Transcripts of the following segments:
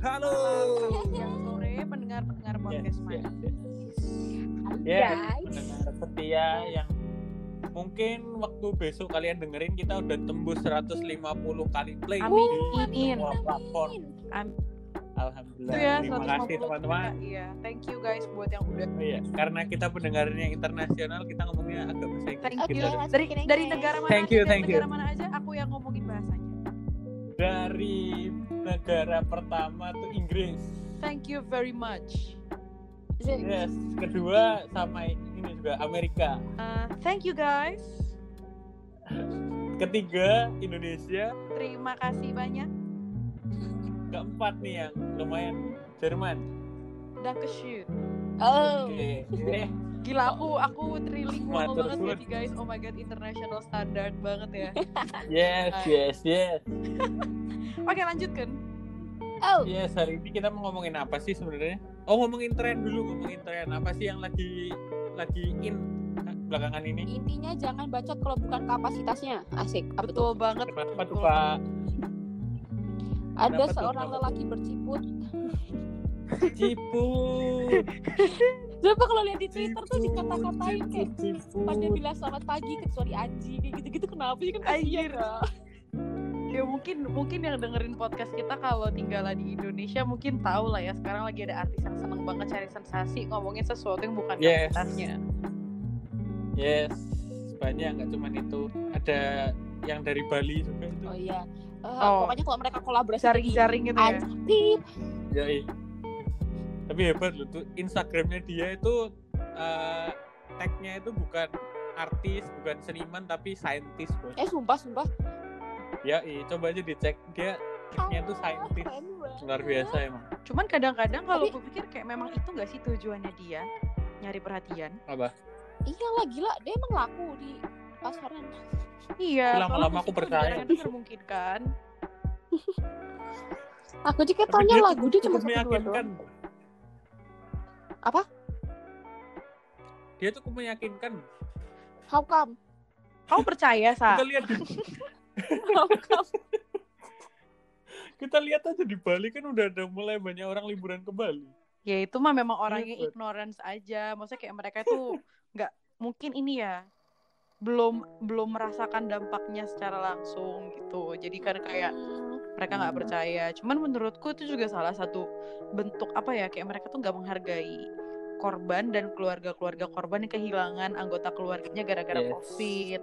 Halo. siang, sore, pendengar-pendengar podcast yes, pendengar setia yang mungkin waktu besok kalian dengerin kita udah tembus 150 kali play Amin. di semua platform. Amin. Alhamdulillah. Itu ya, Terima kasih 150 teman-teman. Iya, thank you guys buat yang udah. Oh iya, karena kita pendengarnya internasional, kita ngomongnya agak bahasa Inggris. Thank you. gitu. Dari dari negara mana Thank aja, you, dari thank you. negara mana aja, aku yang ngomongin bahasanya. Dari negara pertama tuh Inggris. Thank you very much. Yes, kedua sama ini juga Amerika. Uh, thank you guys. Ketiga Indonesia. Terima kasih banyak. Keempat nih yang lumayan Jerman. Dankeschön. Oh. Oke. Eh, Gila aku aku trilingual banget ya guys. Oh my god, international standard banget ya. Yes, yes, yes. Oke, lanjutkan. Oh. Yes, hari ini kita mau ngomongin apa sih sebenarnya? Oh, ngomongin tren dulu, ngomongin tren. Apa sih yang lagi lagi in belakangan ini? Intinya jangan bacot kalau bukan kapasitasnya. Asik. Apa tuh? Betul banget. Kenapa tuh, Pak? Ada Kenapa tuh? seorang Kenapa lelaki berciput. Cipu. Coba kalau lihat di Twitter tuh dikata-katain kayak pada bilang selamat pagi kecuali anjing kayak gitu-gitu kenapa sih kan kasihan Anjir. Ya. Mungkin mungkin yang dengerin podcast kita kalau tinggal di Indonesia mungkin tahu lah ya sekarang lagi ada artis yang seneng banget cari sensasi ngomongin sesuatu yang bukan Yes. kapasitasnya. Yes, banyak nggak cuman itu. Ada yang dari Bali juga itu. Oh iya. Eh, Oh. Pokoknya kalau mereka kolaborasi Jaring-jaring gitu ya. Tapi hebat loh tuh Instagramnya dia itu eh, tagnya itu bukan artis, bukan seniman tapi saintis bos. Eh sumpah sumpah. Ya, coba aja dicek dia tagnya itu saintis. Luar biasa emang. Cuman kadang-kadang kalau gue pikir kayak memang itu nggak sih tujuannya dia nyari perhatian. Apa? Iya lah gila dia emang laku di pasaran. Iya. Lama-lama aku tuh percaya. mungkin kan. Aku taunya dia lagu dia cuma satu dua meyakinkan. doang. Apa? Dia cukup meyakinkan. How come? Kamu percaya sa? Kita lihat? kita lihat aja di Bali kan udah ada mulai banyak orang liburan ke Bali. Ya itu mah memang orangnya Iya, Bet. ignorance aja. Maksudnya kayak mereka tuh nggak mungkin ini ya belum belum merasakan dampaknya secara langsung gitu. Jadi kan kayak Hmm, mereka nggak percaya. Cuman menurutku itu juga salah satu bentuk apa ya kayak mereka tuh nggak menghargai korban dan keluarga-keluarga korban yang kehilangan anggota keluarganya gara-gara Yes. covid.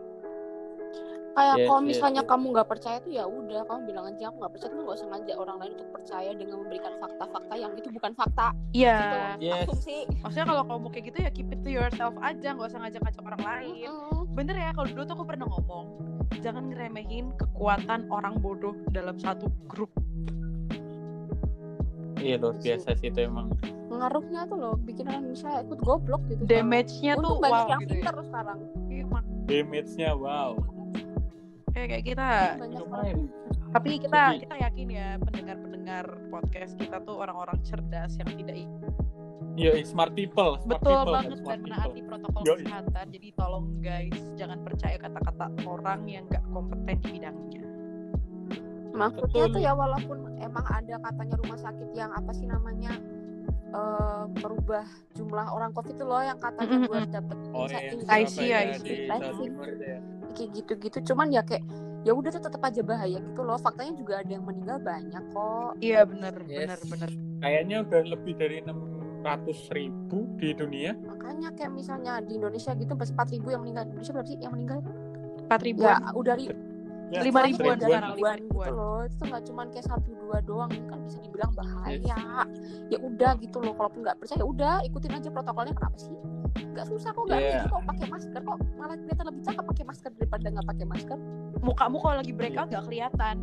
Kayak Yes, kalau yes, misalnya yes. kamu nggak percaya tuh ya udah kamu bilang aja aku nggak percaya tuh nggak usah ngajak orang lain untuk percaya dengan memberikan fakta-fakta yang itu bukan fakta Iya. gitu Yes. asumsi Maksudnya kalau kamu kayak gitu ya keep it to yourself aja, nggak usah ngajak-ngajak orang lain. Mm-mm. Bener ya, kalau dulu tuh aku pernah ngomong, jangan ngeremehin kekuatan orang bodoh dalam satu grup. Iya luar biasa sih itu emang. ngaruhnya tuh loh bikin orang bisa ikut goblok gitu Damage-nya tuh banyak wow yang gitu ya. pintar loh sekarang Iya, Damage-nya wow. Kayak kayak kita. Lumayan. Tapi kita Jadi- kita yakin ya pendengar-pendengar podcast kita tuh orang-orang cerdas yang tidak Yo, smart people, smart betul people, banget smart dan menaati protokol Yoi. kesehatan. Jadi tolong guys, jangan percaya kata-kata orang yang nggak kompeten di bidangnya. maksudnya Betul. tuh ya walaupun emang ada katanya rumah sakit yang apa sih namanya eh, merubah jumlah orang covid itu loh yang katanya Mm-mm. buat dapet Oh, insight IC, IC. Timur itu ya. kayak gitu-gitu cuman ya kayak ya udah tuh tetap aja bahaya gitu loh faktanya juga ada yang meninggal banyak kok Iya bener Yes. bener bener. Kayaknya udah lebih dari 600 ribu di dunia. makanya kayak misalnya di Indonesia gitu pas 4 ribu yang meninggal Indonesia berapa sih yang meninggal Empat ribuan. ya udah Ya, Lima ribuan. sekarang, ribuan. Lima gitu ribuan. loh itu tuh nggak cuma kayak satu dua doang ini kan bisa dibilang bahaya. Ya udah gitu loh kalaupun nggak percaya ya udah ikutin aja protokolnya kenapa sih nggak susah kok nggak Iya. rugi kok pakai masker kok malah kelihatan lebih cakep pakai masker daripada nggak pakai masker Mukamu kalau lagi breakout nggak kelihatan.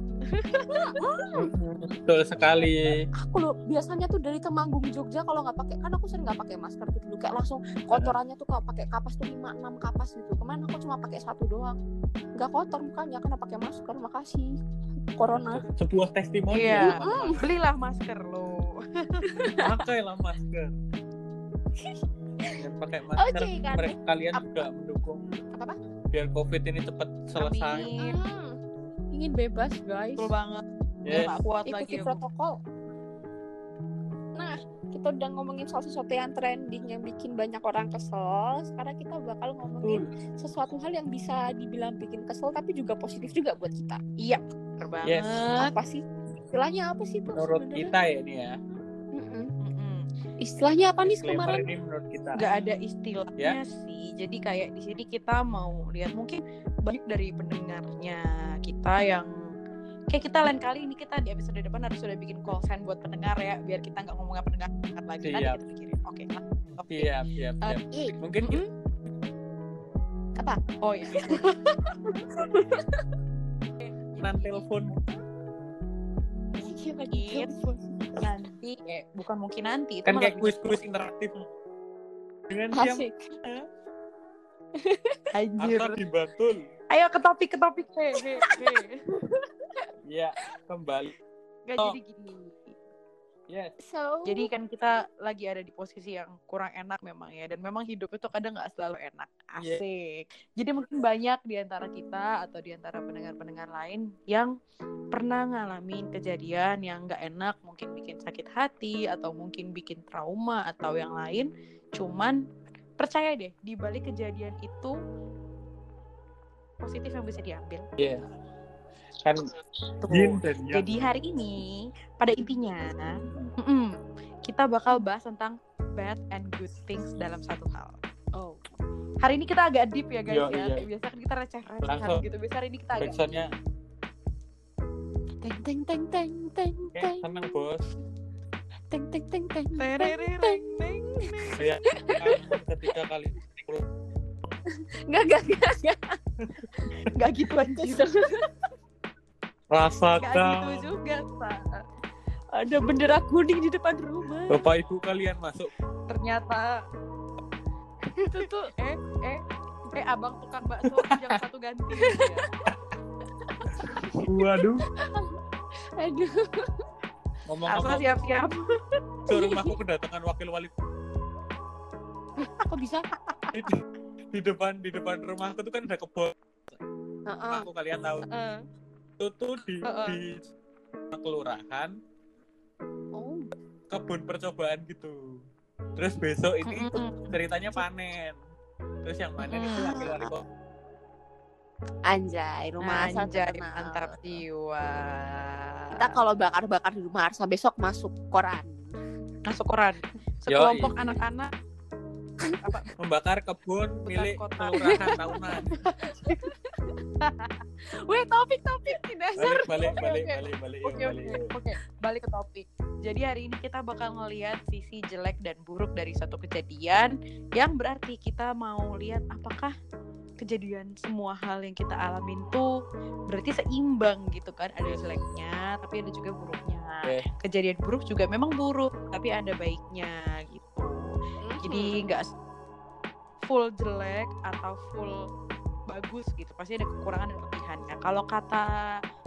Betul sekali. aku loh biasanya tuh dari Temanggung Jogja kalau nggak pakai kan aku sering nggak pakai masker tuh dulu kayak langsung kotorannya tuh kalau pakai kapas tuh lima enam kapas gitu kemarin aku cuma pakai satu doang nggak kotor mukanya karena pakai masker makasih corona Sebuah testimoni. Iya. Belilah masker lo. Pakailah masker. Dan pakai masker Oke, kan. mereka kalian Ap- juga mendukung Apa-apa? biar covid ini cepat selesai. Amin. Hmm, ingin bebas guys Betul banget. Yes. nggak kuat lagi ikuti aku. protokol Nah, kita udah ngomongin soal sesuatu yang trending yang bikin banyak orang kesel. Sekarang kita bakal ngomongin sesuatu hal yang bisa dibilang bikin kesel tapi juga positif juga buat kita. Iya, bener banget. Yes. Apa sih? Istilahnya apa sih itu? menurut kita ya ini ya. Istilahnya apa nih kemarin? ini menurut kita. Nggak ada istilahnya Ya. sih. Jadi kayak di sini kita mau lihat mungkin banyak dari pendengarnya kita yang kayak kita lain kali ini kita di episode depan harus sudah bikin call sign buat pendengar ya biar kita nggak ngomongin pendengar lagi. Nanti kita pikirin oke siap siap Eh, siap. Ih, mungkin Mm-mm. apa? oh iya. Nan telepon. Iya, Mungkin nanti eh bukan mungkin nanti itu kan malah kayak kuis bisa- kuis interaktif. Dengan Asik. anjir. Atau dibantul. Ayo ke topik ke topik. He he he ya kembali. Nggak, Oh. jadi gini yes So, Jadi kan kita lagi ada di posisi yang kurang enak memang ya dan memang hidup itu kadang nggak selalu enak. Asik. Jadi mungkin banyak di antara kita atau di antara pendengar-pendengar lain yang pernah ngalamin kejadian yang nggak enak, mungkin bikin sakit hati atau mungkin bikin trauma atau yang lain. Cuman percaya deh, di balik kejadian itu positif yang bisa diambil. Iya. Kan Tuh. yin dan yang. Jadi hari ini pada intinya mm-mm, kita bakal bahas tentang bad and good things dalam satu hal. oh, Hari ini kita agak deep ya guys Yo, ya. iya. Biasa kan kita receh-recehan gitu. Biasa hari ini kita agak backsoundnya teng teng teng teng teng kayak teng seneng bos teng teng teng teng teng teng teng. kangen ketika kali Enggak, enggak, enggak, enggak. Nggak gitu anjir. Rasakan gitu juga, Sa. Ada bendera kuning di depan rumah. bapak ibu kalian masuk Ternyata itu tuh eh eh eh abang tukang bakso jam satu ganti. Ya. waduh Aduh. ngomong siap-siap. rumahku kedatangan wakil wali Kok bisa? di, di depan di depan rumahku tuh kan ada kebun Heeh. aku kalian tahu Heeh. Itu tuh di Heeh. di kelurahan Oh, kebun percobaan gitu terus besok ini ceritanya panen terus yang panen itu Mm. wakil wali kota anjay, rumah Arsa Anjay, terkenal. mantap jiwa. Kita kalau bakar-bakar di rumah Arsa besok masuk koran. masuk koran. Sekelompok anak-anak apa membakar kebun milik kelurahan tahunan Weh, topik-topik tidak balik balik balik balik balik Oke balik oke oke balik ke topik. Jadi hari ini kita bakal ngelihat sisi jelek dan buruk dari satu kejadian yang berarti kita mau lihat apakah kejadian semua hal yang kita alamin tuh berarti seimbang gitu kan ada jeleknya tapi ada juga buruknya. Oke. Kejadian buruk juga memang buruk tapi ada baiknya gitu. Jadi nggak full jelek atau full bagus gitu pasti ada kekurangan dan kelebihannya. Kalau kata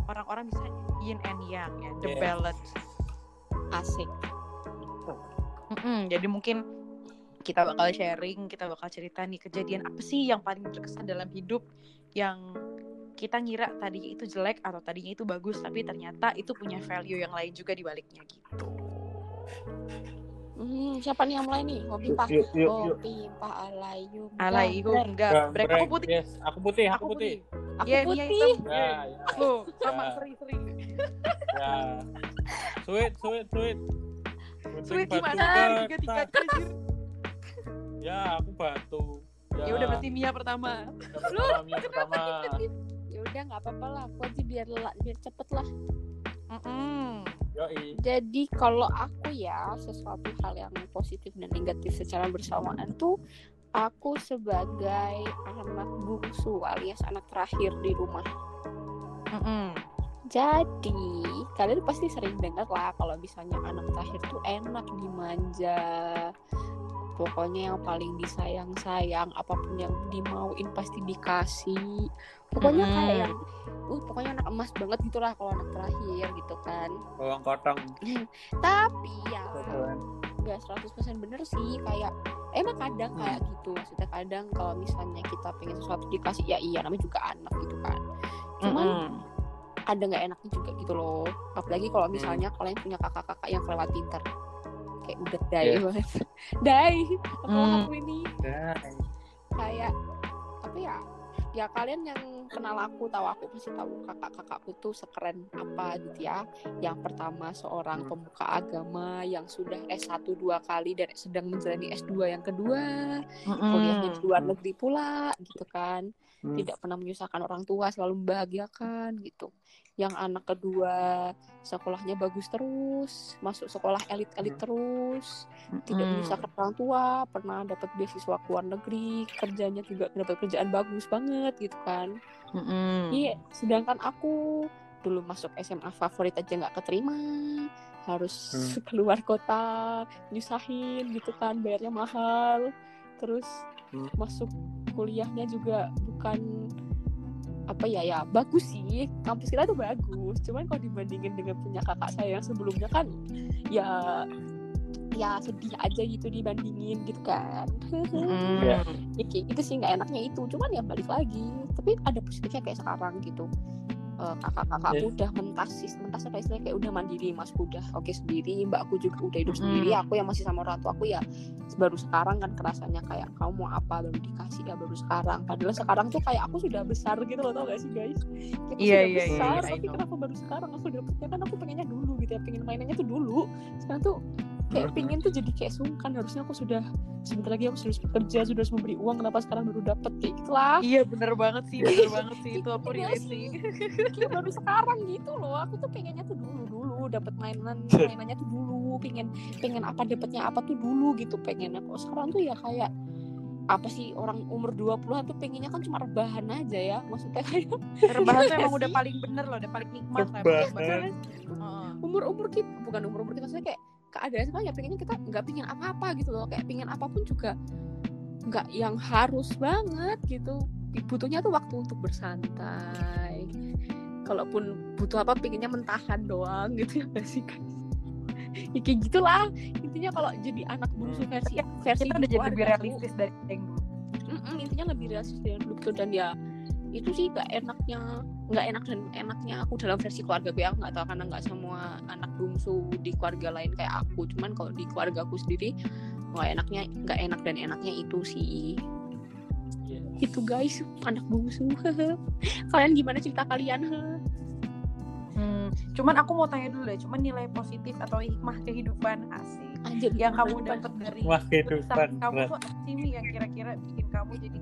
orang-orang bisa yin and yang ya, the Yes. balance. asik. Mm-mm, jadi mungkin kita bakal sharing, kita bakal cerita nih kejadian apa sih yang paling berkesan dalam hidup yang kita ngira tadinya itu jelek atau tadinya itu bagus tapi ternyata itu punya value yang lain juga di baliknya gitu. Hmm, siapa nih yang mulai nih? Ngopi pah. yuk pimpah alayum. Alaihu Gambreng. enggak, brek aku putih. yes aku putih aku, putih, Aku Iya, putih. hitam. ya ya Tuh, sama Ya. seri-seri. ya sweet sweet sweet Sweet gimana? bata. Tiga-tiga anjir. ya aku batu Ya udah berarti Mia pertama. Lu pertama pertama Ya udah nggak apa-apa lah, aku aja biar biar cepet lah. Mm-mm. Yoi Jadi kalau aku ya sesuatu hal yang positif dan negatif secara bersamaan tuh aku sebagai anak bungsu alias anak terakhir di rumah. Mm-mm. Jadi kalian pasti sering dengar lah kalau misalnya anak terakhir tuh enak dimanja. Pokoknya yang paling disayang-sayang, apa pun yang dimauin pasti dikasih. Pokoknya Mm-mm. kayak yang, uh pokoknya anak emas banget gitulah kalau anak terakhir gitu kan. bawang kotong Tapi ya nggak 100% bener sih kayak emang kadang Hmm. kayak gitu maksudnya kadang kalau misalnya kita pengen sesuatu dikasih ya iya namanya juga anak gitu kan cuman Mm-mm. ada nggak enaknya juga gitu loh apalagi kalau misalnya kalian punya kakak-kakak yang kelewat pinter kayak udah die Iya. banget die apa Hmm. aku ini kayak apa ya ya kalian yang kenal aku tahu aku pasti tahu kakak-kakakku tuh sekeren apa gitu ya yang pertama seorang Hmm. pemuka agama yang sudah S1 dua kali dan sedang menjalani S2 yang kedua kuliahnya di luar Hmm. negeri pula gitu kan Hmm. tidak pernah menyusahkan orang tua selalu membahagiakan gitu yang anak kedua sekolahnya bagus terus masuk sekolah elit-elit Hmm. terus tidak menyusahkan orang tua pernah dapat beasiswa ke luar negeri kerjanya juga dapat kerjaan bagus banget gitu kan iya sedangkan aku dulu masuk SMA favorit aja nggak keterima harus Hmm. keluar kota nyusahin gitu kan bayarnya mahal terus Hmm. masuk kuliahnya juga bukan apa ya ya bagus sih. Kampus kita tuh bagus. Cuman kalau dibandingin dengan punya kakak saya yang sebelumnya kan ya ya sedih aja gitu dibandingin gitu kan. Iya. ya, kayak gitu sih nggak enaknya itu. Cuman ya balik lagi. Tapi ada positifnya kayak sekarang gitu Eh, kakak-kakakku udah mentas sih. Mentasnya kayak istilahnya? Kayak udah mandiri mas. Udah oke sendiri mbakku juga udah hidup Mm. sendiri. Aku yang masih sama orang tua aku ya baru sekarang kan kerasanya kayak kamu mau apa? Baru dikasih ya baru sekarang. Padahal sekarang tuh kayak aku sudah besar gitu loh tau gak sih guys? Kita Iya, sudah iya, besar iya, I tapi kenapa baru sekarang aku dapetnya kan aku pengennya dulu gitu ya. Pengen mainannya tuh dulu. Sekarang tuh kayak pingin tuh jadi kayak sungkan. Harusnya aku sudah sebentar lagi aku sudah harus bekerja sudah harus memberi uang. Kenapa sekarang baru dapet kayak gitulah Iya bener banget sih, bener banget sih. Itu aku Iya relate sih. kayak baru sekarang gitu loh. Aku tuh pengennya tuh dulu dulu. Dapat mainan mainannya tuh dulu. Pengen pengen apa dapetnya apa tuh dulu gitu pengen aku sekarang tuh ya kayak apa sih orang umur 20-an tuh pengennya kan cuma rebahan aja ya. Maksudnya kayak Rebahan tuh Iya emang udah paling bener loh, udah paling nikmat lah Rebahan. Heeh. umur umur kita bukan umur umur kita maksudnya kayak keadaan sekarang ya pengennya kita nggak pingin apa apa gitu loh. Kayak pingin apa pun juga nggak yang harus banget gitu. Butuhnya tuh waktu untuk bersantai. Kalaupun butuh apa pengennya mentahan doang gitu ya nggak sih guys ya kayak gitulah. Intinya kalau jadi anak bungsu versi versi Kita udah jadi lebih realistis dari yang dulu. Mm-mm, intinya lebih realistis dari dulu dan ya itu sih gak enaknya nggak enak dan enaknya aku dalam versi keluarga gue aku nggak tahu karena nggak semua anak bungsu di keluarga lain kayak aku. Cuman kalau di keluarga aku sendiri nggak enaknya nggak enak dan enaknya itu sih. Iya. itu guys anak bungsu. Kalian gimana cerita kalian? Hmm, cuman aku mau tanya dulu deh, cuman nilai positif atau hikmah kehidupan asik Anjir, yang kamu dapat dari Wah kehidupan kamu tuh apa sih Mi, yang kira-kira bikin kamu jadi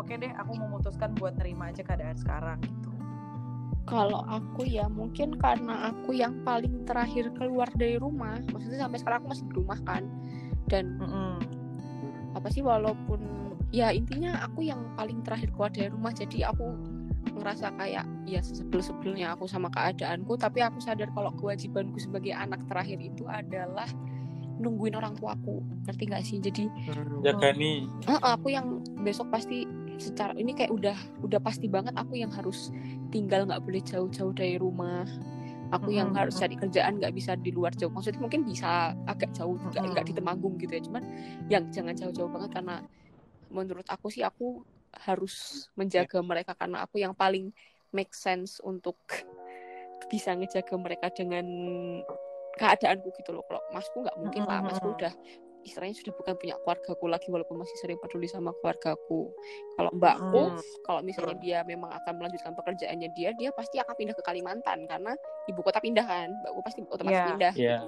oke deh aku memutuskan buat nerima aja keadaan sekarang gitu. kalau aku ya mungkin karena aku yang paling terakhir keluar dari rumah maksudnya sampai sekarang aku masih di rumah kan dan apa sih walaupun ya intinya aku yang paling terakhir keluar dari rumah jadi aku ngerasa kayak ya sebel-sebelnya aku sama keadaanku tapi aku sadar kalau kewajibanku sebagai anak terakhir itu adalah nungguin orang tuaku ngerti gak sih jadi Hmm, jaga nih. aku yang besok pasti secara ini kayak udah udah pasti banget aku yang harus tinggal nggak boleh jauh-jauh dari rumah. Aku yang Mm-mm, harus cari kerjaan nggak bisa di luar jauh. Maksudnya mungkin bisa agak jauh nggak nggak di. Temanggung gitu ya. Cuman yang jangan jauh-jauh banget karena menurut aku sih aku harus menjaga mereka karena aku yang paling make sense untuk bisa ngejaga mereka dengan keadaanku gitu loh. Kalau masku nggak mungkin lah. Masku udah istilahnya sudah bukan punya keluargaku lagi walaupun masih sering peduli sama keluargaku kalau mbakku Hmm. kalau misalnya dia memang akan melanjutkan pekerjaannya dia dia pasti akan pindah ke Kalimantan karena ibu kota pindah kan mbakku pasti otomatis Iya. pindah Iya.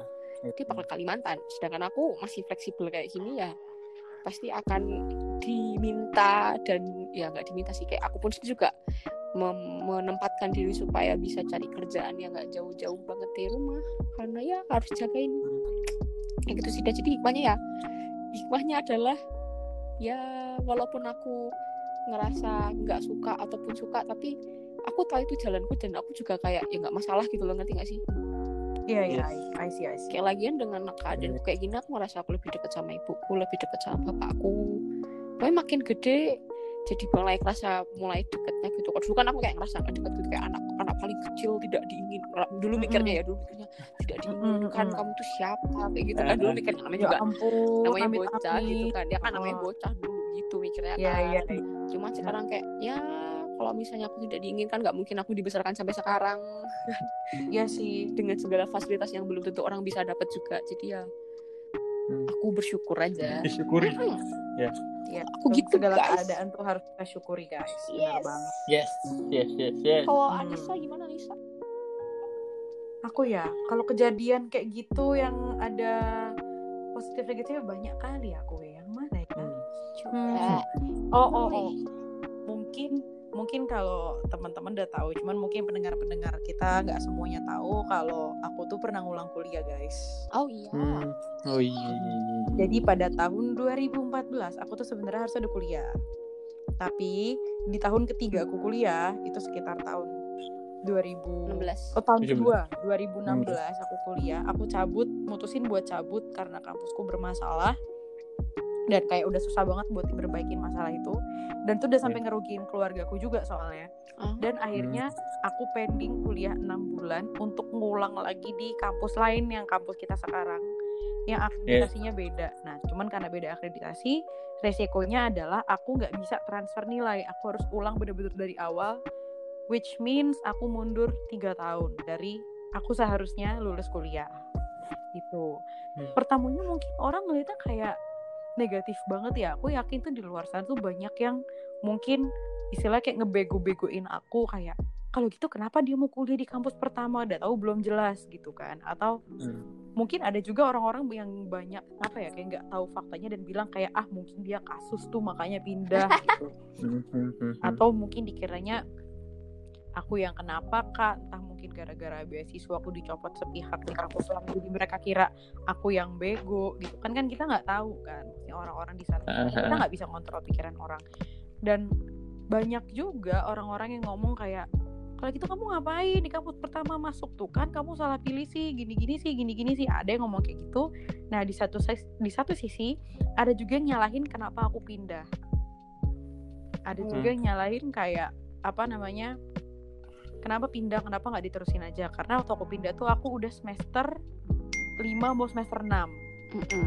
dia bakal ke Kalimantan sedangkan aku masih fleksibel kayak gini ya pasti akan diminta dan ya nggak diminta sih kayak aku pun juga menempatkan diri supaya bisa cari kerjaan yang nggak jauh-jauh banget dari rumah karena ya harus jagain kayak gitu sih. Jadi hikmahnya ya hikmahnya adalah ya walaupun aku ngerasa nggak suka ataupun suka tapi aku tahu itu jalanku dan aku juga kayak ya nggak masalah gitu loh ngerti nggak sih? Iya iya, I see I see. kayak lagian dengan keadaan kayak gini aku ngerasa aku lebih dekat sama ibuku lebih dekat sama bapakku. Tapi makin gede jadi mulai kerasa mulai dekatnya gitu. Kalau dulu kan aku kayak ngerasa nggak dekat gitu kayak anak anak paling kecil tidak diinginkan dulu mikirnya ya dulu mikirnya tidak diinginkan kamu tuh siapa kayak gitu kan. Dulu mikirnya namanya Ya juga ampun, namanya bocah gitu kan. Dia kan namanya bocah dulu gitu mikirnya Iya kan. iya. cuman sekarang kayak ya kalau misalnya aku tidak diinginkan nggak mungkin aku dibesarkan sampai sekarang. Iya sih. dengan segala fasilitas yang belum tentu orang bisa dapat juga. Jadi ya Hmm. aku bersyukur aja Disyukuri. Ya, Aku gitu, segala guys. keadaan tuh harus kita syukuri guys. Benar Yes. banget. Yes, yes, yes, yes. kalau Hmm. Anissa gimana Anissa Aku ya, kalau kejadian kayak gitu yang ada positif negatifnya banyak kali aku ya. Yang mana ya? Hmm. coba Oh, oh, oh. Mungkin mungkin kalau teman-teman udah tahu, cuman mungkin pendengar-pendengar kita nggak semuanya tahu kalau aku tuh pernah ngulang kuliah, guys. oh iya Hmm. Oh iya. Jadi pada tahun 2014 aku tuh sebenarnya harus ada kuliah. Tapi di tahun ketiga aku kuliah itu sekitar tahun 2000 16 Oh tahun 17. kedua 2016 aku kuliah aku cabut mutusin buat cabut karena kampusku bermasalah dan kayak udah susah banget buat diperbaikin masalah itu. Dan tuh udah sampai ngerugiin keluargaku juga soalnya. Ah. dan akhirnya aku pending kuliah 6 bulan untuk ngulang lagi di kampus lain yang kampus kita sekarang. Yang akreditasinya beda. Nah cuman karena beda akreditasi resikonya adalah aku nggak bisa transfer nilai. Aku harus ulang bener-bener dari awal which means aku mundur tiga tahun dari aku seharusnya lulus kuliah. Gitu. Hmm. pertamanya mungkin orang ngeliatnya kayak negatif banget ya aku yakin tuh di luar sana tuh banyak yang mungkin istilahnya kayak ngebego-begoin aku kayak kalau gitu kenapa dia mau kuliah di kampus pertama udah tahu belum jelas gitu kan atau Hmm. mungkin ada juga orang-orang yang banyak apa ya kayak nggak tahu faktanya dan bilang kayak ah mungkin dia kasus tuh makanya pindah gitu hmm, hmm, hmm. atau mungkin dikiranya aku yang kenapa kak? Entah mungkin gara-gara beasiswa aku dicopot sepihak di kampus lama jadi mereka kira aku yang bego gitu. Kan kan kita nggak tahu kan orang-orang di sana kita nggak bisa kontrol pikiran orang. Dan banyak juga orang-orang yang ngomong kayak kalau gitu kamu ngapain? Di kampus pertama masuk tuh kan kamu salah pilih sih gini-gini sih gini-gini sih. Ada yang ngomong kayak gitu. Nah di satu di satu sisi ada juga yang nyalahin kenapa aku pindah. Ada Hmm. juga yang nyalahin kayak apa namanya kenapa pindah kenapa nggak diterusin aja karena waktu aku pindah tuh aku udah semester 5 mau semester 6 Mm-mm.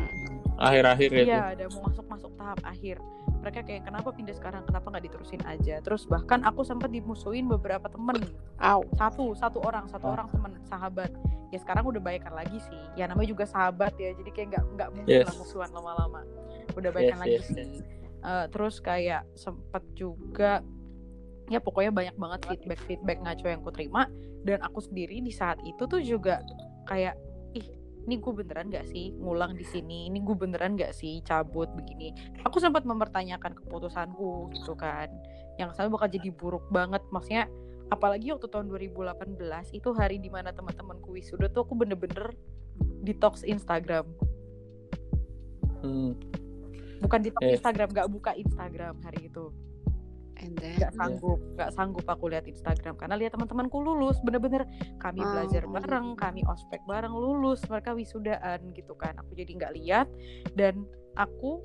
Akhir-akhir ya. Iya, ada mau masuk-masuk tahap akhir. Mereka kayak kenapa pindah sekarang? Kenapa nggak diterusin aja? Terus bahkan aku sempat dimusuhin beberapa temen. Au. Satu, satu orang, satu Oh. orang temen, sahabat. Ya sekarang udah baikan lagi sih. Ya namanya juga sahabat ya. Jadi kayak nggak nggak mungkin Yes. lah musuhan lama-lama. Udah baikan Yes, lagi yes, sih. yes. Eh, terus kayak sempet juga ya pokoknya banyak banget feedback feedback ngaco yang ku terima dan aku sendiri di saat itu tuh juga kayak ih ini gue beneran gak sih ngulang di sini? Ini gue beneran gak sih cabut begini? Aku sempat mempertanyakan keputusanku gitu kan. Yang sama bakal jadi buruk banget. Maksudnya apalagi waktu tahun 2018 itu hari di mana teman-temanku wisuda tuh aku bener-bener detox Instagram. Hmm. bukan detox Eh. Instagram gak buka Instagram hari itu And then nggak sanggup nggak sanggup aku lihat Instagram. Karena lihat teman-temanku lulus bener-bener kami Oh. belajar bareng kami ospek bareng lulus mereka wisudaan gitu kan. Aku jadi nggak lihat. Dan aku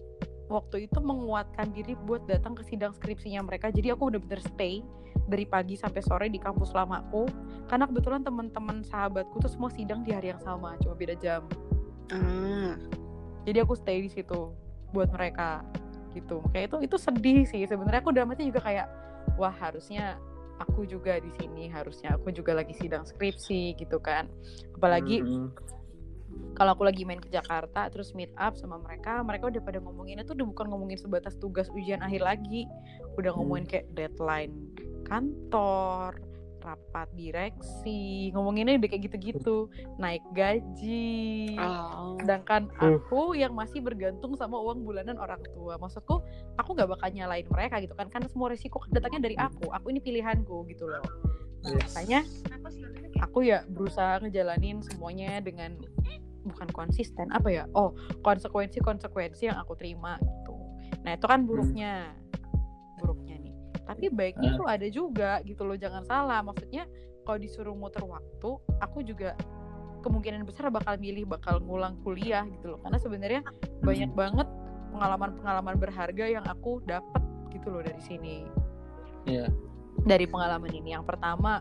waktu itu menguatkan diri buat datang ke sidang skripsinya mereka. Jadi aku udah bener stay dari pagi sampai sore di kampus lamaku. Karena kebetulan teman-teman sahabatku tuh semua sidang di hari yang sama cuma beda jam. Ah. Jadi aku stay di situ buat mereka gitu. Kayak itu itu sedih sih sebenarnya. Aku dalamnya juga kayak wah harusnya aku juga di sini harusnya aku juga lagi sidang skripsi gitu kan. Apalagi Hmm. kalau aku lagi main ke Jakarta terus meet up sama mereka mereka udah pada ngomonginnya tuh udah bukan ngomongin sebatas tugas ujian akhir lagi. Udah ngomongin kayak deadline kantor rapat direksi ngomonginnya udah kayak gitu-gitu naik gaji. Oh. Sedangkan aku yang masih bergantung sama uang bulanan orang tua. Maksudku aku nggak bakal nyalain mereka gitu kan karena semua resiko kan datangnya dari aku. Aku ini pilihanku gitu loh. Nah makanya aku ya berusaha ngejalanin semuanya dengan bukan konsisten apa ya? Oh konsekuensi konsekuensi yang aku terima gitu. Nah itu kan buruknya buruknya tapi baiknya tuh ada juga gitu loh jangan salah maksudnya kalau disuruh muter waktu aku juga kemungkinan besar bakal milih bakal ngulang kuliah gitu loh karena sebenarnya banyak banget pengalaman-pengalaman berharga yang aku dapat gitu loh dari sini Iya. dari pengalaman ini yang pertama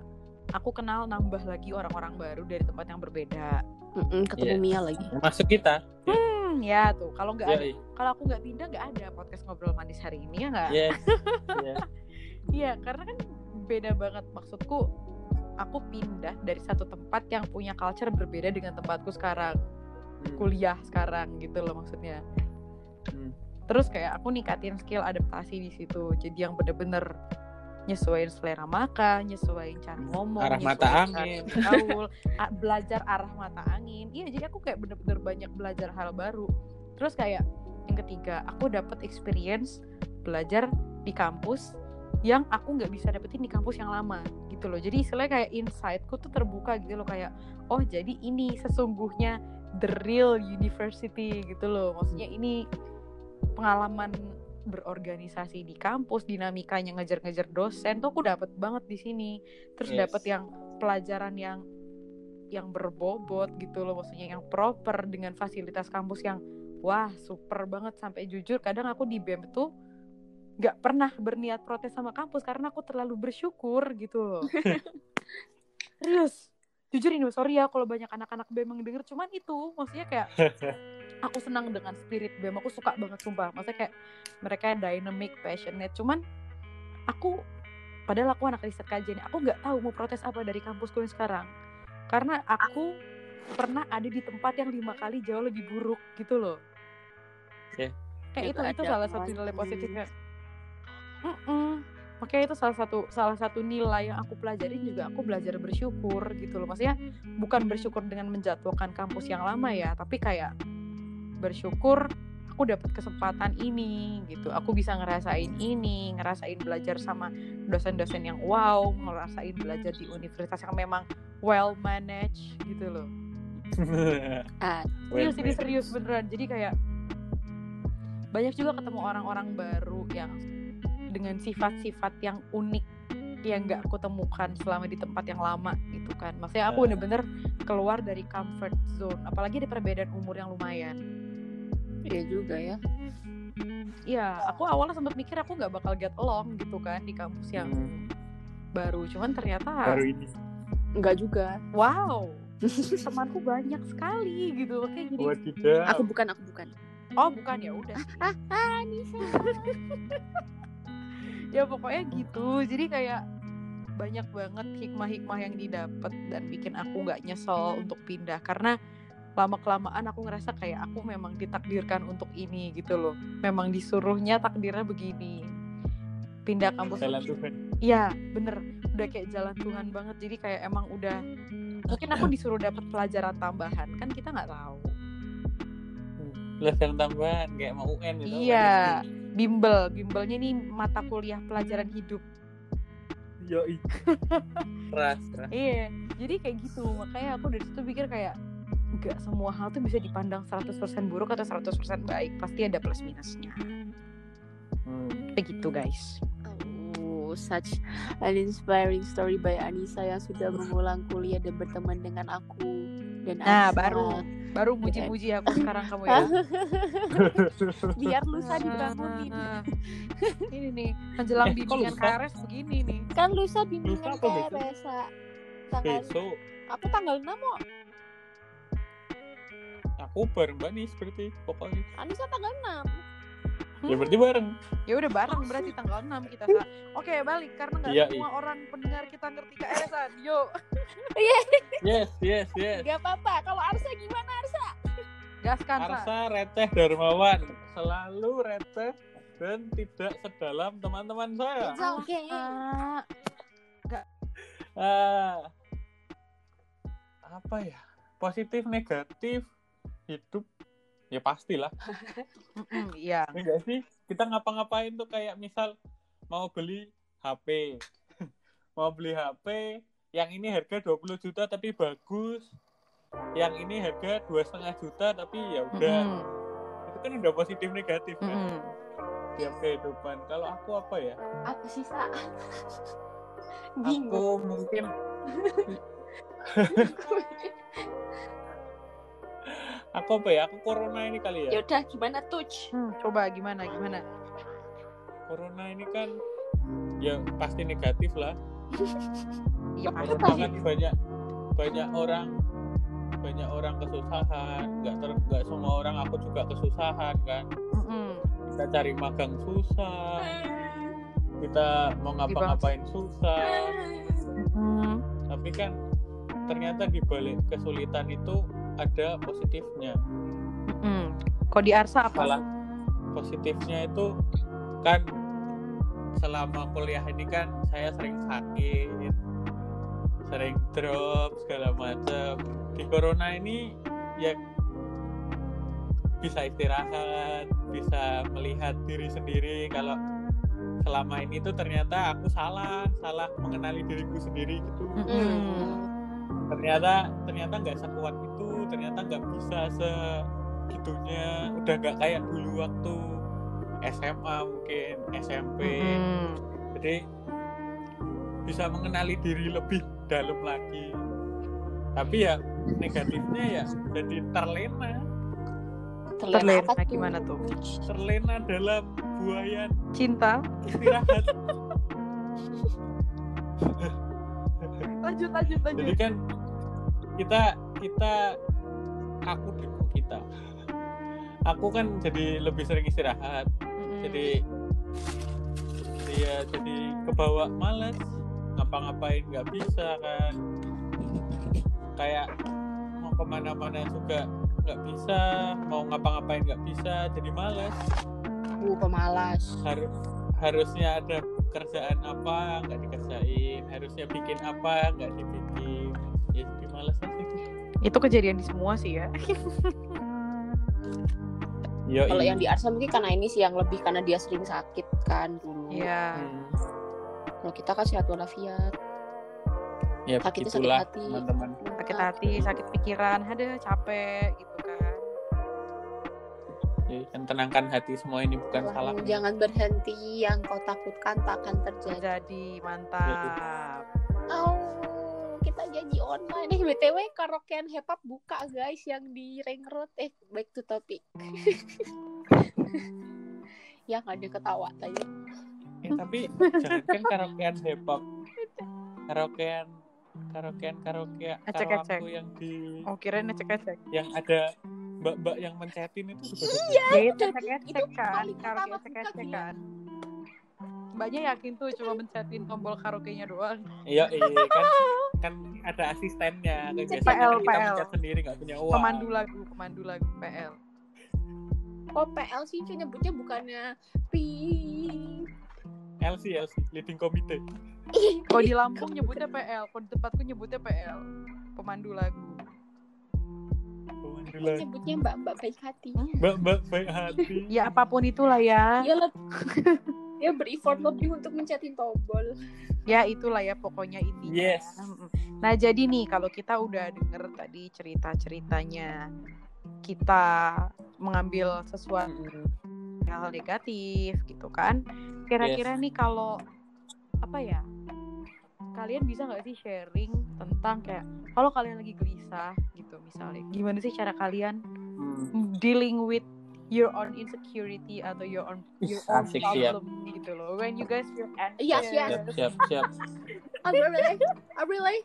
aku kenal nambah lagi orang-orang baru dari tempat yang berbeda Mm-mm, ketemu Iya. Mia lagi Masuk kita. hmm ya tuh kalau nggak ada Yoi. kalau aku nggak pindah nggak ada podcast ngobrol manis hari ini ya nggak Yes. Iya. Iya, karena kan beda banget maksudku. Aku pindah dari satu tempat yang punya culture berbeda dengan tempatku sekarang. kuliah sekarang gitu loh maksudnya Hmm. terus kayak aku ningkatin skill adaptasi di situ jadi yang bener-bener nyesuaiin selera makan nyesuaiin cara ngomong Arah mata angin. bergaul, a- belajar arah mata angin iya jadi aku kayak bener-bener banyak belajar hal baru terus kayak yang ketiga aku dapet experience belajar di kampus yang aku nggak bisa dapetin di kampus yang lama gitu loh. Jadi istilahnya kayak insightku tuh terbuka gitu loh kayak oh jadi ini sesungguhnya the real university gitu loh. Maksudnya ini pengalaman berorganisasi di kampus dinamikanya ngejar-ngejar dosen tuh aku dapet banget di sini. Terus Yes. dapet yang pelajaran yang yang berbobot gitu loh maksudnya yang proper dengan fasilitas kampus yang wah super banget. Sampai jujur kadang aku di BEM tuh nggak pernah berniat protes sama kampus karena aku terlalu bersyukur gitu loh. Serius. Jujur ini sorry ya kalau banyak anak-anak BEM yang denger. Cuman itu maksudnya kayak aku senang dengan spirit BEM aku suka banget sumpah. Maksudnya kayak mereka dynamic passionate. Cuman aku padahal aku anak riset kajian aku nggak tahu mau protes apa dari kampusku yang sekarang. Karena aku pernah ada di tempat yang lima kali jauh lebih buruk gitu loh. Oke. kayak Itu itu itu salah satu nilai positifnya Mm-mm. makanya itu salah satu salah satu nilai yang aku pelajarin juga. Aku belajar bersyukur gitu loh. Maksudnya bukan bersyukur dengan menjatuhkan kampus yang lama ya tapi kayak bersyukur aku dapat kesempatan ini gitu. Aku bisa ngerasain ini ngerasain belajar sama dosen-dosen yang wow ngerasain belajar di universitas yang memang well managed gitu loh. Ah, serius ini serius beneran. Jadi kayak banyak juga ketemu orang-orang baru yang dengan sifat-sifat yang unik yang nggak aku temukan selama di tempat yang lama gitu kan maksudnya aku Ah. bener-bener keluar dari comfort zone apalagi ada perbedaan umur yang lumayan iya juga ya. Iya, aku awalnya sempat mikir aku nggak bakal get along gitu kan di kampus yang Hmm. baru. Cuman ternyata, baru ini Enggak juga. wow, temanku banyak sekali gitu. Oke, jadi, wadidaw Aku bukan, aku bukan. oh bukan ya udah. Ah, ah, Nisa. Ya pokoknya gitu. Jadi kayak banyak banget hikmah-hikmah yang didapat dan bikin aku nggak nyesel untuk pindah karena lama kelamaan aku ngerasa kayak aku memang ditakdirkan untuk ini gitu loh. Memang disuruhnya takdirnya begini. Pindah kampus jalan Tuhan Iya, bener. Udah kayak jalan Tuhan banget. Jadi kayak emang udah mungkin aku disuruh dapat pelajaran tambahan kan kita nggak tahu. pelajaran tambahan kayak mau UN gitu Iya, bimbel, bimbelnya nih mata kuliah pelajaran hidup. yo ras ras Iya, jadi kayak gitu. Makanya aku dari situ pikir kayak nggak semua hal tuh bisa dipandang 100% buruk atau 100% baik. Pasti ada plus minusnya. Hmm. Begitu guys. Oh, such an inspiring story by Anissa yang sudah mengulang kuliah dan berteman dengan aku dan Nah, baru baru muji-muji aku sekarang kamu ya. biar lusa dibangunin. Nah, ini nih menjelang Eh, bimbingan? KRS begini nih. Kan lusa bimbingan Lusa apa? KRS. Tanggal besok aku tanggal 6 kok. aku bareng mbak nih seperti pokoknya Anissa tanggal 6. Ya berarti bareng Ya udah bareng berarti tanggal 6 kita Sa. Oke, balik karena nggak Iya, semua orang pendengar kita ngerti KRS-an. Yuk. yes yes yes Gak apa-apa. Kalau Arsa gimana Arsa? Gaskan, Sa. Arsa receh Darmawan selalu receh dan tidak sedalam teman-teman saya It's okay. Ah, ah apa ya positif negatif hidup ya pastilah. Iya. enggak sih? Kita ngapa-ngapain tuh kayak misal mau beli HP mau beli HP yang ini harga 20 juta tapi bagus. Yang ini harga dua setengah juta tapi ya udah. Mm-mm, itu kan udah positif negatif kan? Mm-mm. tiap kehidupan. Kalau aku apa ya? Apa sih, Sa? Bingung. aku mungkin aku apa ya? Aku corona ini kali ya. Yaudah, gimana touch? Hmm, coba gimana gimana? corona ini kan ya pasti negatif lah. Iya Aku corona tadi- kan banyak banyak orang banyak orang kesusahan. Nggak ter nggak semua orang aku juga kesusahan kan. Mm-mm. kita cari magang susah. Kita mau ngapa-ngapain susah. Mm-mm. tapi kan ternyata di balik kesulitan itu ada positifnya Mm. Kok di Arsa apa? salah positifnya itu kan selama kuliah ini kan saya sering sakit sering drop segala macam di corona ini ya bisa istirahat bisa melihat diri sendiri kalau selama ini tuh ternyata aku salah salah mengenali diriku sendiri gitu Mm-mm. ternyata ternyata nggak sekuat itu ternyata nggak bisa segitunya udah nggak kayak dulu waktu SMA mungkin SMP Mm-mm. jadi bisa mengenali diri lebih dalam lagi tapi ya negatifnya ya jadi terlena Terlena apa tuh? gimana tuh? terlena dalam buayan Cinta? istirahat Lanjut, lanjut, lanjut. jadi kan kita kita aku deh kok kita. Aku kan jadi lebih sering istirahat. Mm-mm. jadi ya jadi kebawa males. Ngapa-ngapain nggak bisa kan? Kayak mau ke mana-mana juga nggak bisa mau ngapa-ngapain nggak bisa jadi males. Uh, pemalas. harus harusnya ada pekerjaan apa nggak dikerjain harusnya bikin apa nggak dibikin. Ya jadi males aja Itu kejadian di semua sih ya. Kalau yang di Arsa mungkin karena ini sih yang lebih karena dia sering sakit kan dulu. Iya. Hmm. Kalau kita kan sehat walafiat. ya Sakit itu sakit hati. teman-teman Sakit hati, sakit pikiran, ada capek gitu kan. Jadi kan tenangkan hati semua ini bukan salah Jangan berhenti, yang kau takutkan tak akan terjadi. Jadi mantap. Oh, janji online. Eh, BTW karaokean hip hop buka guys yang di Ring Road. Eh, back to topic. ya nggak ada ketawa tadi. Eh, tapi jangan kan karaokean hip hop karaokean karaokean karaoke yang di Oh kirain ecek-ecek. yang ada mbak-mbak yang mencetin itu Iya, itu itu ecek-ecek kan. paling pertama ecek-ecek buka kan. Mbaknya yakin tuh cuma mencetin tombol karaoke-nya doang. iya iya kan kan ada asistennya kan biasanya PL, kan kita PL. sendiri nggak punya uang Pemandu lagu, pemandu lagu PL. Oh PL sih cuy nyebutnya bukannya Pi. LC LC leading committee Kalau di Lampung nyebutnya PL, kalau di tempatku nyebutnya PL. Pemandu lagu. pemandu lagu Nyebutnya Mbak Mbak baik hati. mbak mbak baik hati Ya apa pun itulah ya. Dia lebih dia bereffort lebih untuk mencetin tombol. Ya itulah ya pokoknya intinya. Yes. Nah jadi nih kalau kita udah denger tadi cerita-ceritanya kita mengambil sesuatu hal negatif gitu kan. Kira-kira nih kalau apa ya? Kalian bisa nggak sih sharing tentang kayak kalau kalian lagi gelisah gitu misalnya, gimana sih cara kalian Hmm. dealing with your own insecurity atau your own your own asik, siap. problem gitu loh. When you guys feel anxious. Yes, yes. siap siap siap Oh really? Oh really?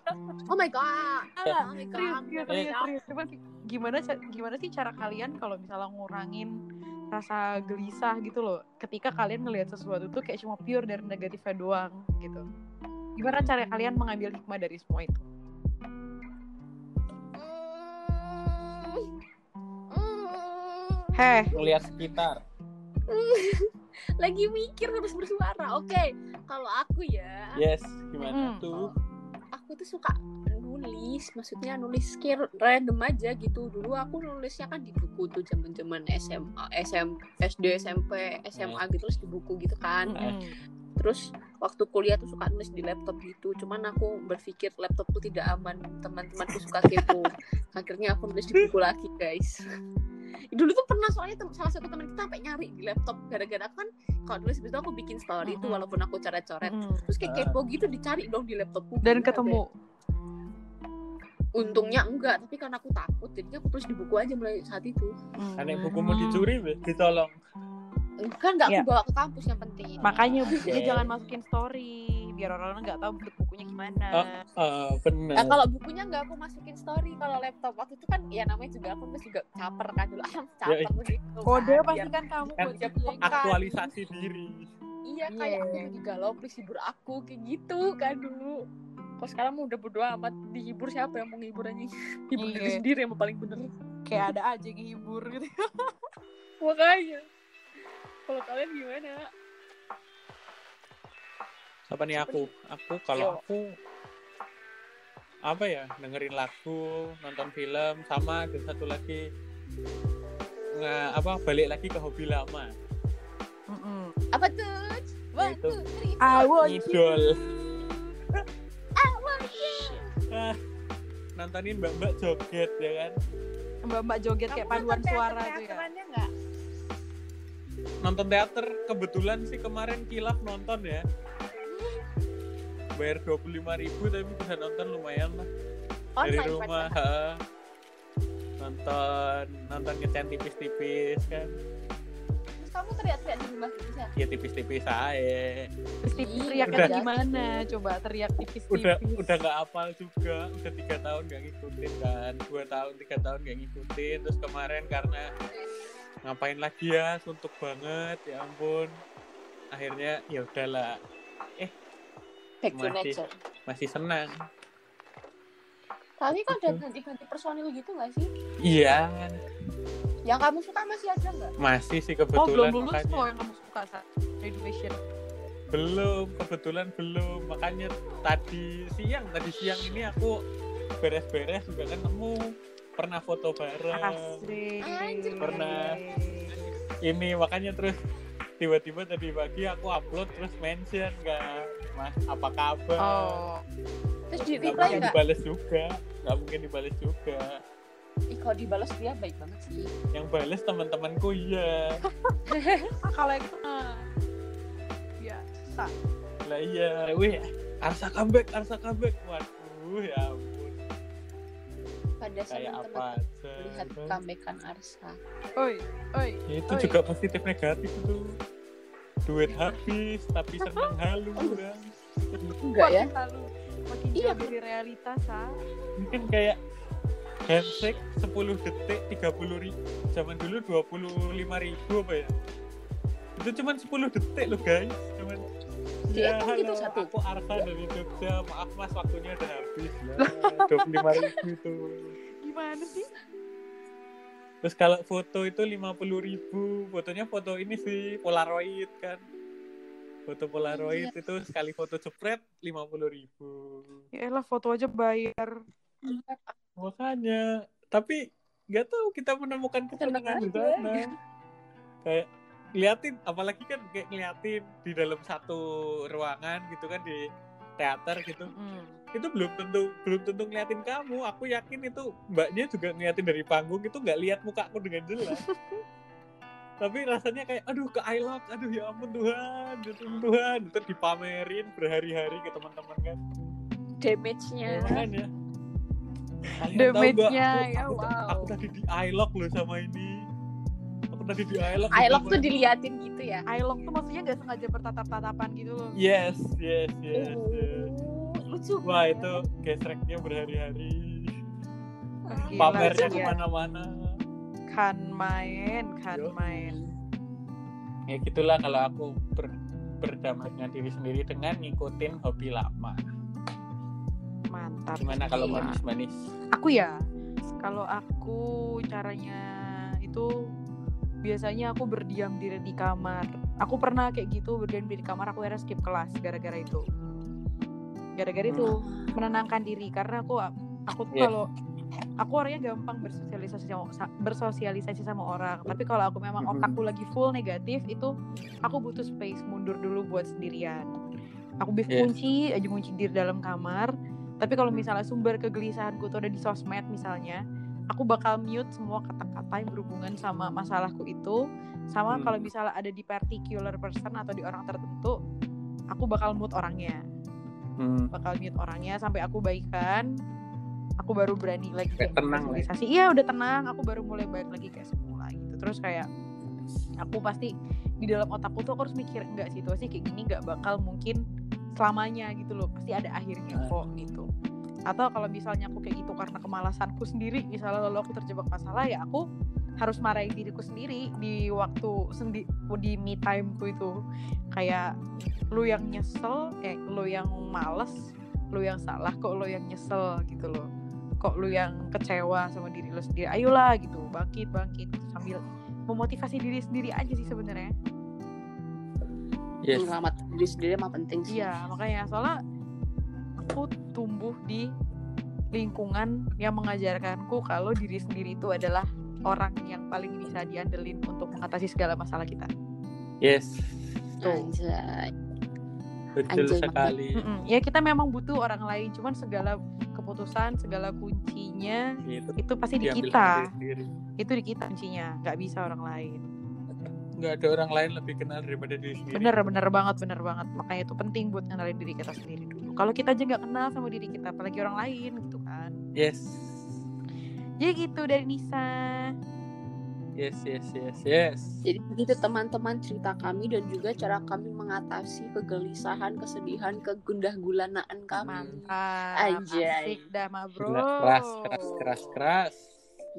Oh my god. Ah, Oh my god. serius, serius, serius. Cuman gimana gimana sih cara kalian kalau misalnya ngurangin rasa gelisah gitu loh ketika kalian ngelihat sesuatu tuh kayak cuma pure dari negatifnya doang gitu. Gimana cara kalian mengambil hikmah dari semua itu? Heh, melihat sekitar Lagi mikir harus bersuara. Oke, kalau aku ya, yes gimana Hmm. tuh aku tuh suka nulis. Maksudnya nulis kayak random aja gitu. Dulu aku nulisnya kan di buku tuh zaman-zaman SMA, SM, SD, SMP, SMA gitu terus di buku gitu kan. mm-mm. Terus waktu kuliah tuh suka nulis di laptop gitu. Cuman aku berpikir laptopku tidak aman. Teman-temanku suka kepo. Akhirnya aku nulis di buku lagi, guys. Dulu tuh pernah soalnya tem- salah satu teman kita sampai nyari di laptop gara-gara aku kan kalau habis itu aku bikin story Mm-mm. walaupun aku coret-coret. Mm-mm. Terus kayak kepo gitu dicari dong di laptopku. dan ketemu. deh. Untungnya enggak, tapi karena aku takut jadinya aku tulis di buku aja mulai saat itu. Mm. Aneh bukumu dicuri weh, ditolong. Kan nggak aku Ya. bawa ke kampus yang penting. Makanya bukunya Yes. jangan masukin story biar orang-orang nggak tahu bentuk bukunya gimana. Oh. Ah, bener. Nah, kalau bukunya nggak aku masukin story kalau laptop waktu itu kan ya namanya juga aku nulis juga caper kan dulu ah caper gitu Kode kan, pasti kan kamu Kan jadiin. aktualisasi diri. iya Iya. kayak aku lagi galau please hibur aku kayak gitu kan dulu Kok sekarang udah bodo amat dihibur siapa yang mau ngehibur anjing? Hibur diri Iya. sendiri yang paling bener. kayak ada aja yang hibur gitu Makanya. Kalau kalian gimana? Apa nih aku? Aku kalau aku apa ya dengerin lagu, nonton film, sama ada satu lagi nge, apa balik lagi ke hobi lama, Mm-mm. Apa tuh? One, Itu. two, three, I want ngidol. I want you. Ah, nontonin mbak-mbak joget ya kan, mbak-mbak joget kayak paduan suara tuh ya Teaterannya nggak? nonton teater kebetulan sih kemarin kilaf nonton ya, bayar dua puluh ribu tapi bisa nonton lumayan lah dari Online, rumah, Pak. ha. nonton nonton ngecen tipis-tipis kan, Terus kamu teriak-teriak di rumah bisa? ya tipis-tipis aja. Terus Ih, teriaknya udah. gimana coba teriak tipis-tipis udah udah nggak apal juga udah tiga tahun nggak ngikutin kan dua tahun tiga tahun nggak ngikutin terus kemarin karena ngapain lagi ya suntuk banget ya ampun akhirnya ya udahlah Back to Masih. nature. masih senang Tapi kan udah Gitu. ganti-ganti personil gitu nggak sih? iya Yang kamu suka masih ada nggak? masih sih oh belum kebetulan lulus makanya kok yang kamu suka saat graduation belum kebetulan belum makanya tadi siang tadi siang ini aku beres-beres juga kan nemu pernah foto bareng asik Anjir. Pernah. ini makanya terus tiba-tiba tadi pagi aku upload terus mention kan mas apa kabar? Oh. Terus di reply mungkin nggak? dibales juga. Nggak mungkin dibales juga. Ih, kalau dibalas dia baik banget sih. yang bales teman-temanku iya. Kalau yang itu ah, biasa lah iya. Wih Arsa comeback Arsa comeback. Waduh ya Pada kayak senang apa aja melihat kan. comebackan Arsa. oi oi Ya, itu Oi. juga positif negatif itu. Duit habis tapi seneng halu kan Enggak ya? makin Iya, jauh dari realitas ah mungkin kayak handshake 10 detik 30 ribu zaman dulu 25 ribu apa ya? Itu cuman 10 detik loh guys. Cuman Dihitung gitu halo, satu. aku Arsa dari Jogja. Maaf mas waktunya udah habis lah 25 ribu itu. Gimana sih? Terus kalau foto itu 50 ribu. Fotonya foto ini sih polaroid kan. Foto polaroid Iya. itu sekali foto jepret 50 ribu. Ya elah foto aja bayar. Makanya tapi nggak tahu kita menemukan kesenangan di sana. Kayak liatin apalagi kan kayak ngeliatin di dalam satu ruangan gitu kan di teater gitu. Mm. itu belum tentu belum tentu ngeliatin kamu. Aku yakin itu mbaknya juga ngeliatin dari panggung itu nggak lihat mukaku dengan jelas. Tapi rasanya kayak aduh ke I love aduh ya ampun Tuhan ya Tuhan Tuhan. Itu dipamerin berhari-hari ke teman-teman kan. Damage-nya. makanya Kalian tahu Damage-nya, ya, aku, aku, wow. aku tadi di iLog loh sama ini tadi di iLog Ailok sama tuh diliatin gitu ya. Ailong tuh maksudnya nggak sengaja bertatap-tatapan gitu loh yes yes yes, yes. Oh, lucu. wah itu gesreknya berhari-hari pamernya sih ya. ke mana-mana kan main kan Yo. main ya gitulah kalau aku ber, berdamai dengan diri sendiri dengan ngikutin hobi lama mantap gimana kalau manis-manis aku ya kalau aku caranya itu biasanya aku berdiam diri di kamar. Aku pernah kayak gitu berdiam diri di kamar aku akhirnya skip kelas gara-gara itu. Gara-gara itu menenangkan diri. Karena aku aku tuh Iya. kalau aku orangnya gampang bersosialisasi sama sa- bersosialisasi sama orang. Tapi kalau aku memang Mhm. otakku lagi full negatif itu aku butuh space mundur dulu buat sendirian. Aku bisa Yes. kunci aja kunci diri dalam kamar. Tapi kalau misalnya sumber kegelisahanku tuh ada di sosmed misalnya aku bakal mute semua kata-kata yang berhubungan sama masalahku itu sama Hmm. kalau misalnya ada di particular person atau di orang tertentu aku bakal mute orangnya hmm. bakal mute orangnya sampai aku baikan aku baru berani lagi Kayak tenang lah ya. iya udah tenang aku baru mulai baik lagi kayak semula gitu terus kayak aku pasti di dalam otakku tuh aku harus mikir enggak situasi kayak gini nggak bakal mungkin selamanya gitu loh pasti ada akhirnya Nah. kok gitu atau kalau misalnya aku kayak gitu karena kemalasanku sendiri misalnya lalu aku terjebak masalah ya aku harus marahin diriku sendiri di waktu sendi di me timeku itu. Kayak lu yang nyesel kayak lu yang males lu yang salah kok lu yang nyesel gitu loh. Kok lu yang kecewa sama diri lu sendiri ayolah gitu bangkit bangkit sambil memotivasi diri sendiri aja sih sebenarnya. Yes. Selamat diri sendiri mah penting sih. iya makanya soalnya aku tumbuh di lingkungan yang mengajarkanku kalau diri sendiri itu adalah orang yang paling bisa diandelin untuk mengatasi segala masalah kita. Yes. Anjay. betul Anjay, sekali. Mm-mm. ya kita memang butuh orang lain cuman segala keputusan segala kuncinya gitu itu pasti di kita. sendiri. itu di kita kuncinya nggak bisa orang lain. Nggak ada orang lain lebih kenal daripada diri sendiri. Bener bener banget bener banget. Makanya itu penting buat kenalin diri kita sendiri kalau kita aja nggak kenal sama diri kita apalagi orang lain gitu kan. Yes. Jadi gitu dari Nisa. Yes yes yes yes. Jadi begitu teman-teman cerita kami dan juga cara kami mengatasi kegelisahan, kesedihan, kegundah gulanaan kami. mantap Anjay. asik dah ma bro. Keras keras keras keras.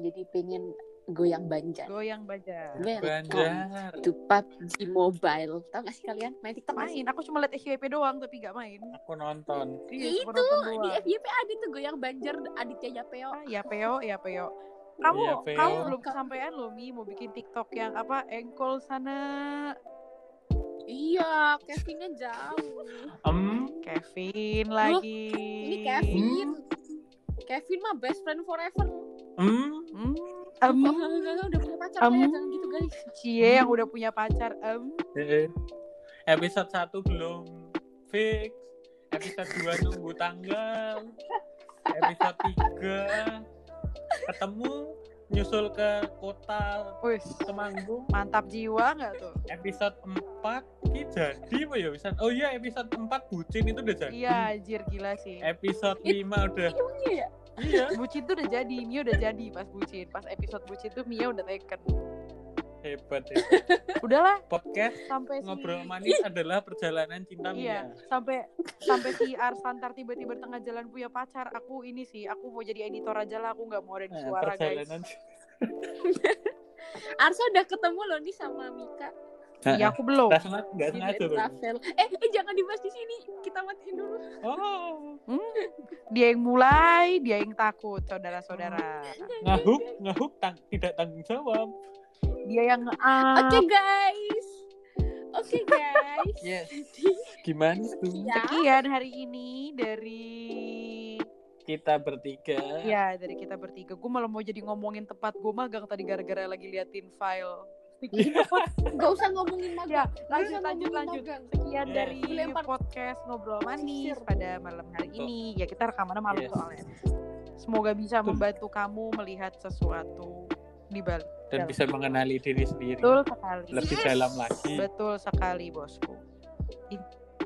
Jadi pengen goyang banjar. goyang Welcome Banjar to PUBG Mobile. Tahu gak sih kalian main TikTok main aku cuma liat FYP doang tapi gak main aku nonton iya cuma itu nonton di. FYP ada tuh goyang banjar Aditya Yapeo. Ah, ya Peo ya Peo kamu Iya, Peo. kamu belum kesampaian loh Mi mau bikin TikTok yang apa engkol sana Iya, Kevinnya jauh. em Kevin lagi Ini Kevin. Kevin mah best friend forever. em Hmm, Em, em, udah punya pacar Em. kayak jangan gitu guys. cie yang udah punya pacar em. Eh, episode 1 belum fix. Episode 2 nunggu tanggal. Episode 3 ketemu nyusul ke kota Wih, Temanggung. Mantap jiwa nggak tuh? Episode 4 ini jadi apa ya bisa oh iya episode 4 bucin itu udah jadi. Iya anjir gila sih. Episode 5 udah. Iya ya. Iya. Bucin tuh udah jadi Mia udah jadi pas bucin. Pas episode bucin tuh Mia udah taken. Hebat ya udahlah. Podcast sampai si ngobrol manis adalah perjalanan cinta Iya, Mia sampai sampai si Arsantar tiba-tiba tengah jalan punya pacar. Aku ini sih, aku mau jadi editor aja lah. Aku nggak mau ada di Nah, suara guys. perjalanan. Arsa udah ketemu loh nih sama Mika Iya, aku belum. Nggak sengaja, di sengaja. Travel. Eh, eh jangan dibahas di sini. Kita matiin dulu. Oh, Hmm, dia yang mulai, dia yang takut, saudara-saudara. ngahuk, ngahuk tang tidak tanggung jawab. Dia yang Oke nge-up. guys. Oke guys. Yes. Jadi Gimana tuh? ya. Sekian hari ini dari Kita bertiga. ya dari kita bertiga. Gue malah mau jadi ngomongin tempat gue magang tadi gara-gara lagi liatin file. Gak usah ngomongin Ya, magang. lanjut usah lanjut lanjut. magang. Sekian Yes. dari Dilempar podcast ngobrol manis sisir. pada malam hari ini. Ya kita rekamannya malam Yes. soalnya. Semoga bisa Betul. membantu kamu melihat sesuatu di balik. Dan bisa mengenali diri sendiri. Betul sekali. Lebih Yes. dalam lagi. Betul sekali bosku.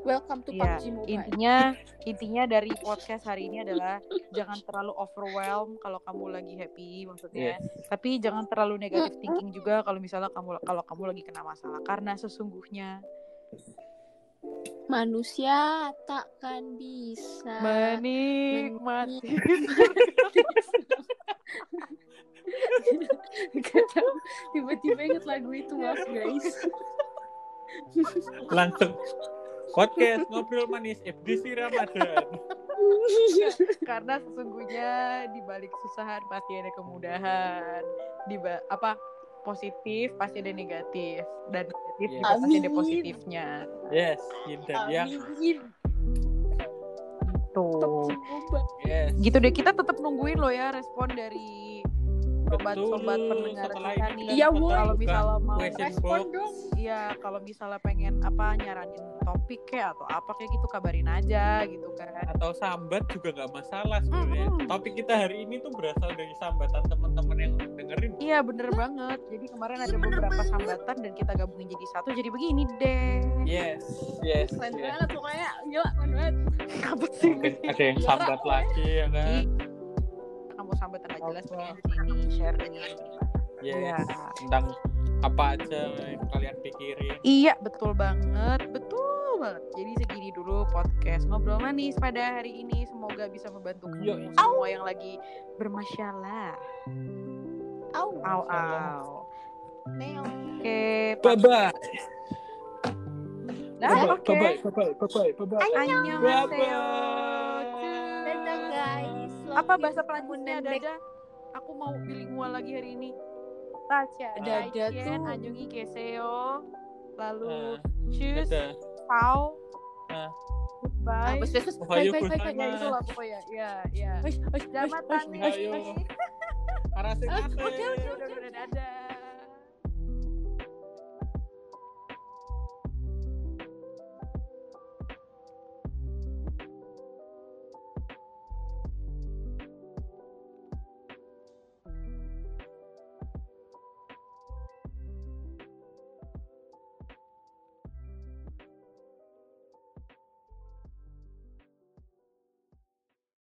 Welcome to Iya, PUBG Mobile. Intinya intinya dari podcast hari ini adalah jangan terlalu overwhelm kalau kamu lagi happy maksudnya. Yes. Tapi jangan terlalu negative thinking juga kalau misalnya kamu kalau kamu lagi kena masalah karena sesungguhnya Manusia takkan bisa. menikmati Tiba-tiba inget lagu itu maaf guys. Langsung podcast ngobrol manis edisi Ramadan. karena sesungguhnya di balik kesusahan pasti ada kemudahan di ba- apa positif pasti ada negatif dan negatif Yes. juga pasti ada positifnya Yes, yin dan yang. Amin. tuh Mobile. Yes. gitu deh kita tetap nungguin lo ya respon dari sobat-sobat pendengar kita nih kita Iya, bakal Woy. kalau misalnya mau Respon dong. iya kalau misalnya pengen apa nyaranin topik kayak atau apa kayak gitu kabarin aja gitu kan atau sambat juga nggak masalah sebenarnya. Mm-mm. Topik kita hari ini tuh berasal dari sambatan teman-teman yang dengerin. iya bener banget jadi kemarin ada beberapa sambatan dan kita gabungin jadi satu jadi begini deh Yes, yes, Keren yes. banget pokoknya. Gila, keren banget. Apa sih? Ada yang sambat lagi ya kan? Kamu sambat nggak jelas Apa? di sini share. Yes. Iya. Tentang apa aja yang kalian pikirin. Iya, betul banget. Betul banget. Jadi segini dulu podcast ngobrol manis pada hari ini. Semoga bisa membantu Yo. kamu semua yang lagi bermasalah. Au. Au au. Oke, Bye bye. Bye oke. bye. Bye bye. Bye bye. Bye bye. Annyeonghaseyo. Bye bye. apa bahasa Prancisnya Munendek. dada aku mau bilingual lagi hari ini Tacha. ada Dada tuh. Anjungi Keseo lalu Choose dadah. Pau wes. Ohayo Bye bye bye bye. ya itulah pokoknya ya ya. Selamat pagi. wes, Ayo. wes. Arase Ah, Oke oke